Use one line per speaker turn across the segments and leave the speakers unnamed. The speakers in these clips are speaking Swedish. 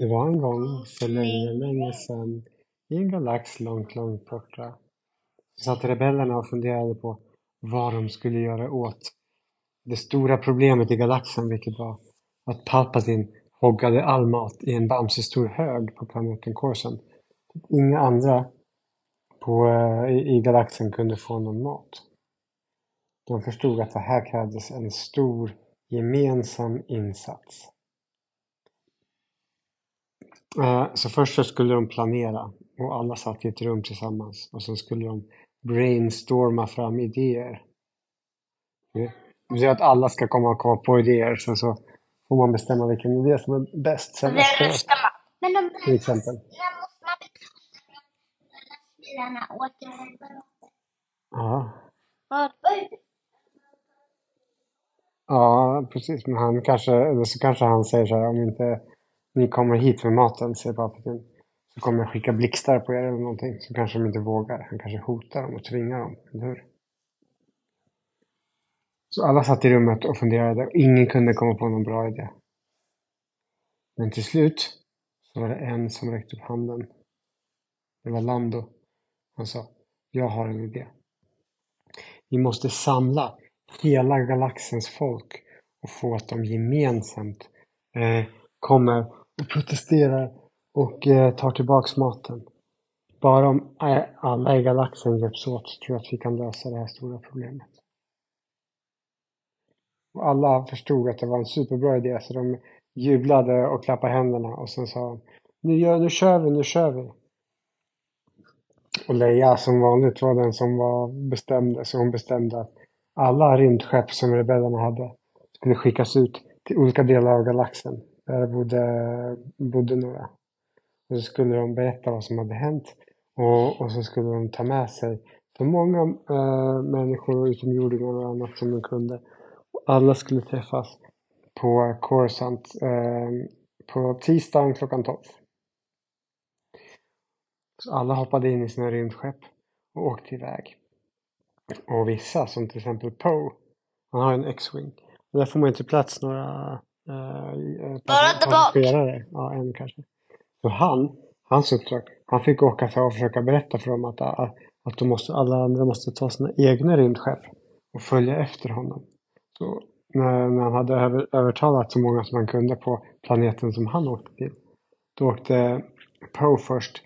Det var en gång för länge, länge sedan i en galax långt, långt borta. Så satt rebellerna och funderade på vad de skulle göra åt det stora problemet i galaxen, vilket var att Palpatine hoggade all mat i en bamsestor hög på planeten Coruscant. Inga andra på, eh, i, i galaxen kunde få någon mat. De förstod att det här krävdes en stor gemensam insats. Eh, Så först så skulle de planera och alla satt i ett rum tillsammans och så skulle de brainstorma fram idéer. Det vill säga att alla ska komma och komma på idéer sen så får man bestämma vilken idé som är bäst sen
Det röstar man. Men de
till exempel.
När måste man betala för att lastbilarna åker?
Ja. Ja, precis. Men han kanske, eller så kanske han säger så här, om inte ni kommer hit med maten, säger Palpatine, så kommer jag skicka blixtar på er eller någonting. Så kanske de inte vågar. Han kanske hotar dem och tvingar dem, eller hur? Så alla satt i rummet och funderade och ingen kunde komma på någon bra idé. Men till slut så var det en som räckte upp handen. Det var Lando. Han sa, jag har en idé. Vi måste samla hela galaxens folk och få att de gemensamt eh, kommer protesterar och eh, tar tillbaks maten. Bara om eh, alla i galaxen hjälps åt så tror jag att vi kan lösa det här stora problemet. Och alla förstod att det var en superbra idé så de jublade och klappade händerna och sen sa de nu, gör, nu kör vi, nu kör vi. Och Leia som vanligt var den som var bestämde så hon bestämde att alla rymdskepp som rebellerna hade skulle skickas ut till olika delar av galaxen. Där bodde, bodde några. Och så skulle de berätta vad som hade hänt och, och så skulle de ta med sig så många eh, människor utomjordingar och annat som de kunde. Och alla skulle träffas på Coruscant eh, på tisdagen klockan 12. Så alla hoppade in i sina rymdskepp och åkte iväg. Och vissa, som till exempel Poe, han har en X-Wing. Och där får man inte plats några
bara där bak.
Ja, en kanske. Så han, hans uppdrag, han fick åka för att försöka berätta för dem att, att, att de måste, alla andra måste ta sina egna rymdskepp och följa efter honom. Så när, när han hade över, övertalat så många som han kunde på planeten som han åkte till, då åkte Poe först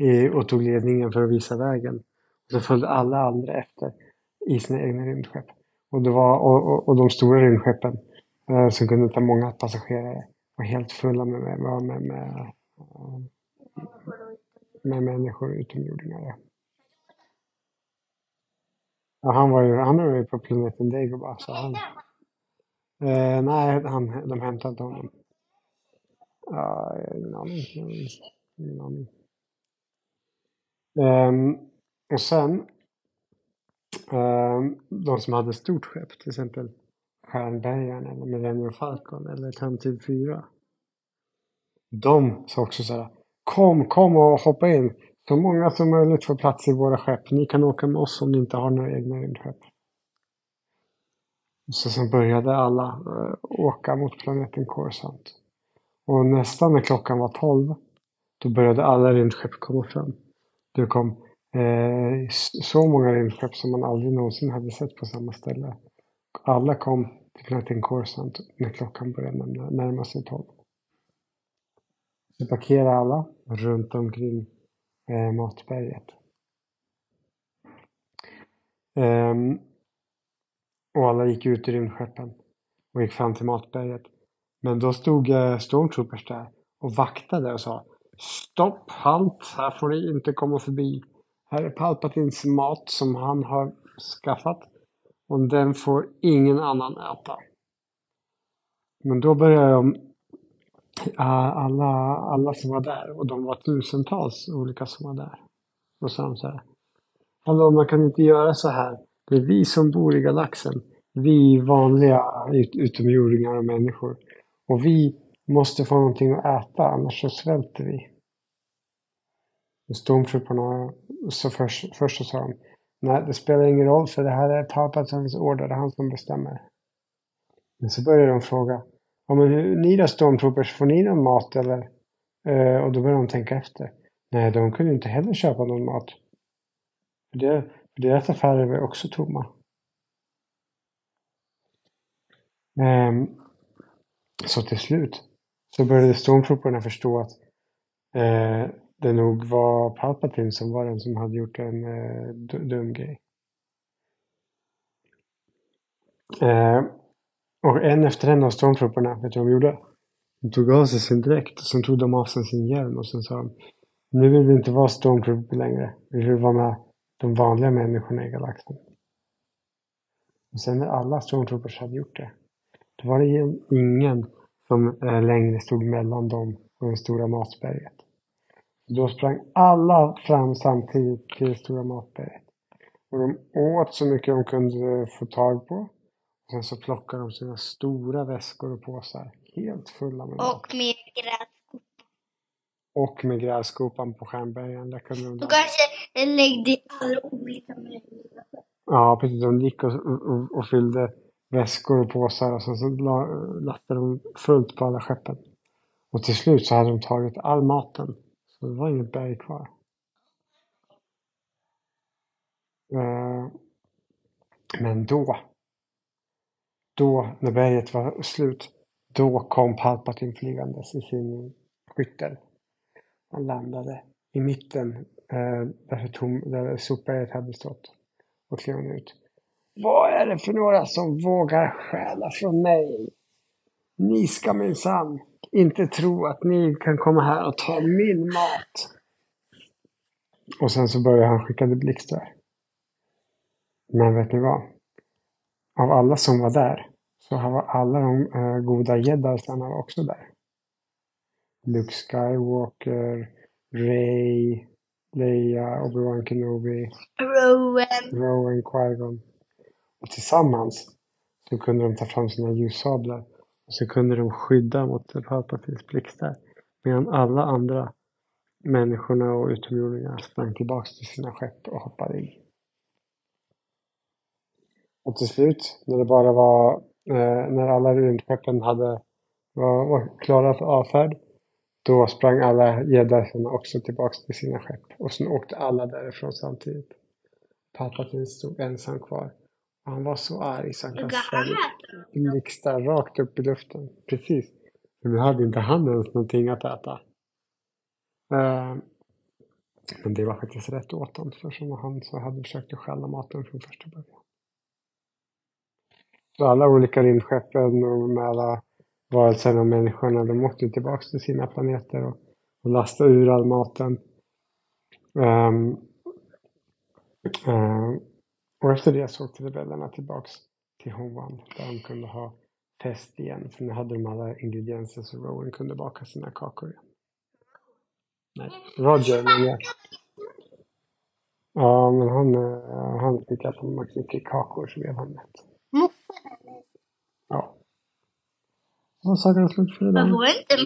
i, och tog ledningen för att visa vägen. Och så följde alla andra efter i sina egna rymdskepp. Och, det var, och, och, och de stora rymdskeppen eh, som kunde ta många passagerare var helt fulla med, med, med, med, med, med människor utomjordingar. Ja. Han var ju, han var ju på planeten Dagobah så han... Eh, nej, han, de hämtade inte honom. Ja, jag har ingen aning. Ingen aning. Ehm, och sen, ehm, de som hade stort skepp, till exempel Stjärnbärgaren eller Millennium Falcon eller typ Framtid 4. De sa också så här, kom, kom och hoppa in. Så många som möjligt får plats i våra skepp. Ni kan åka med oss om ni inte har några egna rymdskepp. Så sen började alla eh, åka mot planeten Coruscant. Och nästan när klockan var 12, då började alla rymdskepp komma fram. Det kom eh, så många rymdskepp som man aldrig någonsin hade sett på samma ställe. Alla kom till planeten Coruscant när klockan började närma, sig 12. Så parkerade alla runt omkring eh, matberget. Ehm, och alla gick ut i rymdskeppen och gick fram till matberget. Men då stod eh, Stormtroopers där och vaktade och sa Stopp, halt, här får ni inte komma förbi. Här är Palpatins mat som han har skaffat och den får ingen annan äta. Men då började de, eh, alla, alla som var där, och de var tusentals olika som var där, och sa de så här. Hallå, man kan inte göra så här. Det är vi som bor i galaxen. Vi vanliga ut, utomjordingar och människor. Och vi måste få någonting att äta, annars så svälter vi. Stormtrupperna, så först, först så sa de, nej det spelar ingen roll för det här är Palpatines order, det är han som bestämmer. Men så började de fråga, ja men hur, ni då Stormtroopers, får ni någon mat eller? Eh, och då började de tänka efter. Nej, de kunde inte heller köpa någon mat. För, det, för deras affärer var också tomma. Ehm, så till slut så började stormtrooperna förstå att eh, det nog var Palpatine som var den som hade gjort en eh, dum grej. Eh, och en efter en av stormtrupperna, vet du vad de gjorde? De tog av sig sin dräkt och sen tog de av sig sin hjälm och sen sa de Nu vill vi inte vara stormtrupper längre. Vi vill vara med de vanliga människorna i galaxen. Och sen när alla stormtroopers hade gjort det, då var det ingen som eh, längre stod mellan dem och det stora matberget. Då sprang alla fram samtidigt till stora matberget. Och de åt så mycket de kunde få tag på. Och sen så plockade de sina stora väskor och påsar helt fulla med mat.
Och med gräs.
Och med grävskopan på stjärnbergen. Där kunde de
Du kanske läggde alla olika möjliga.
Ja, precis. De gick och, och, och fyllde väskor och påsar och sen så la, de fullt på alla skeppen. Och till slut så hade de tagit all maten. Så det var inget berg kvar. Eh, men då, då när berget var slut, då kom Palpatine flygandes i sin skyttel. Han landade i mitten eh, där, tom, där sopberget hade stått och klev ut. Vad är det för några som vågar stjäla från mig? Ni ska minsann inte tro att ni kan komma här och ta min mat. Och sen så började han skicka blixtar. Men vet ni vad? Av alla som var där så var alla de eh, goda jeddarsarna också där. Luke Skywalker, Ray, Leia, Obi-Wan Kenobi,
Rowan.
Rowan, Qui-Gon. Och tillsammans så kunde de ta fram sina ljussablar så kunde de skydda mot Palpatines blixtar. Medan alla andra människorna och utomjordingarna sprang tillbaks till sina skepp och hoppade i. Och till slut, när det bara var, eh, när alla rymdskeppen hade, var, var klara för avfärd, då sprang alla jeddarna också tillbaks till sina skepp. Och sen åkte alla därifrån samtidigt. Palpatine stod ensam kvar. Han var så arg så han kastade blixtar rakt upp i luften. Precis. Men nu hade inte han ens någonting att äta. Eh, men det var faktiskt rätt åt honom för som han så hade försökt att stjäla maten från första början. Så alla olika rymdskeppen och med alla varelserna och människorna de åkte tillbaka till sina planeter och, och lastade ur all maten. Um, um, och efter det så åkte rebellerna tillbaks till Hovan där de kunde ha fest igen. För nu hade de alla ingredienser så Rowan kunde baka sina kakor igen. Nej, Roger men jag. Ja, men han, eh, han fick äta mycket kakor så blev han mätt. Ja. Vad sa du slut för idag?
Varför var inte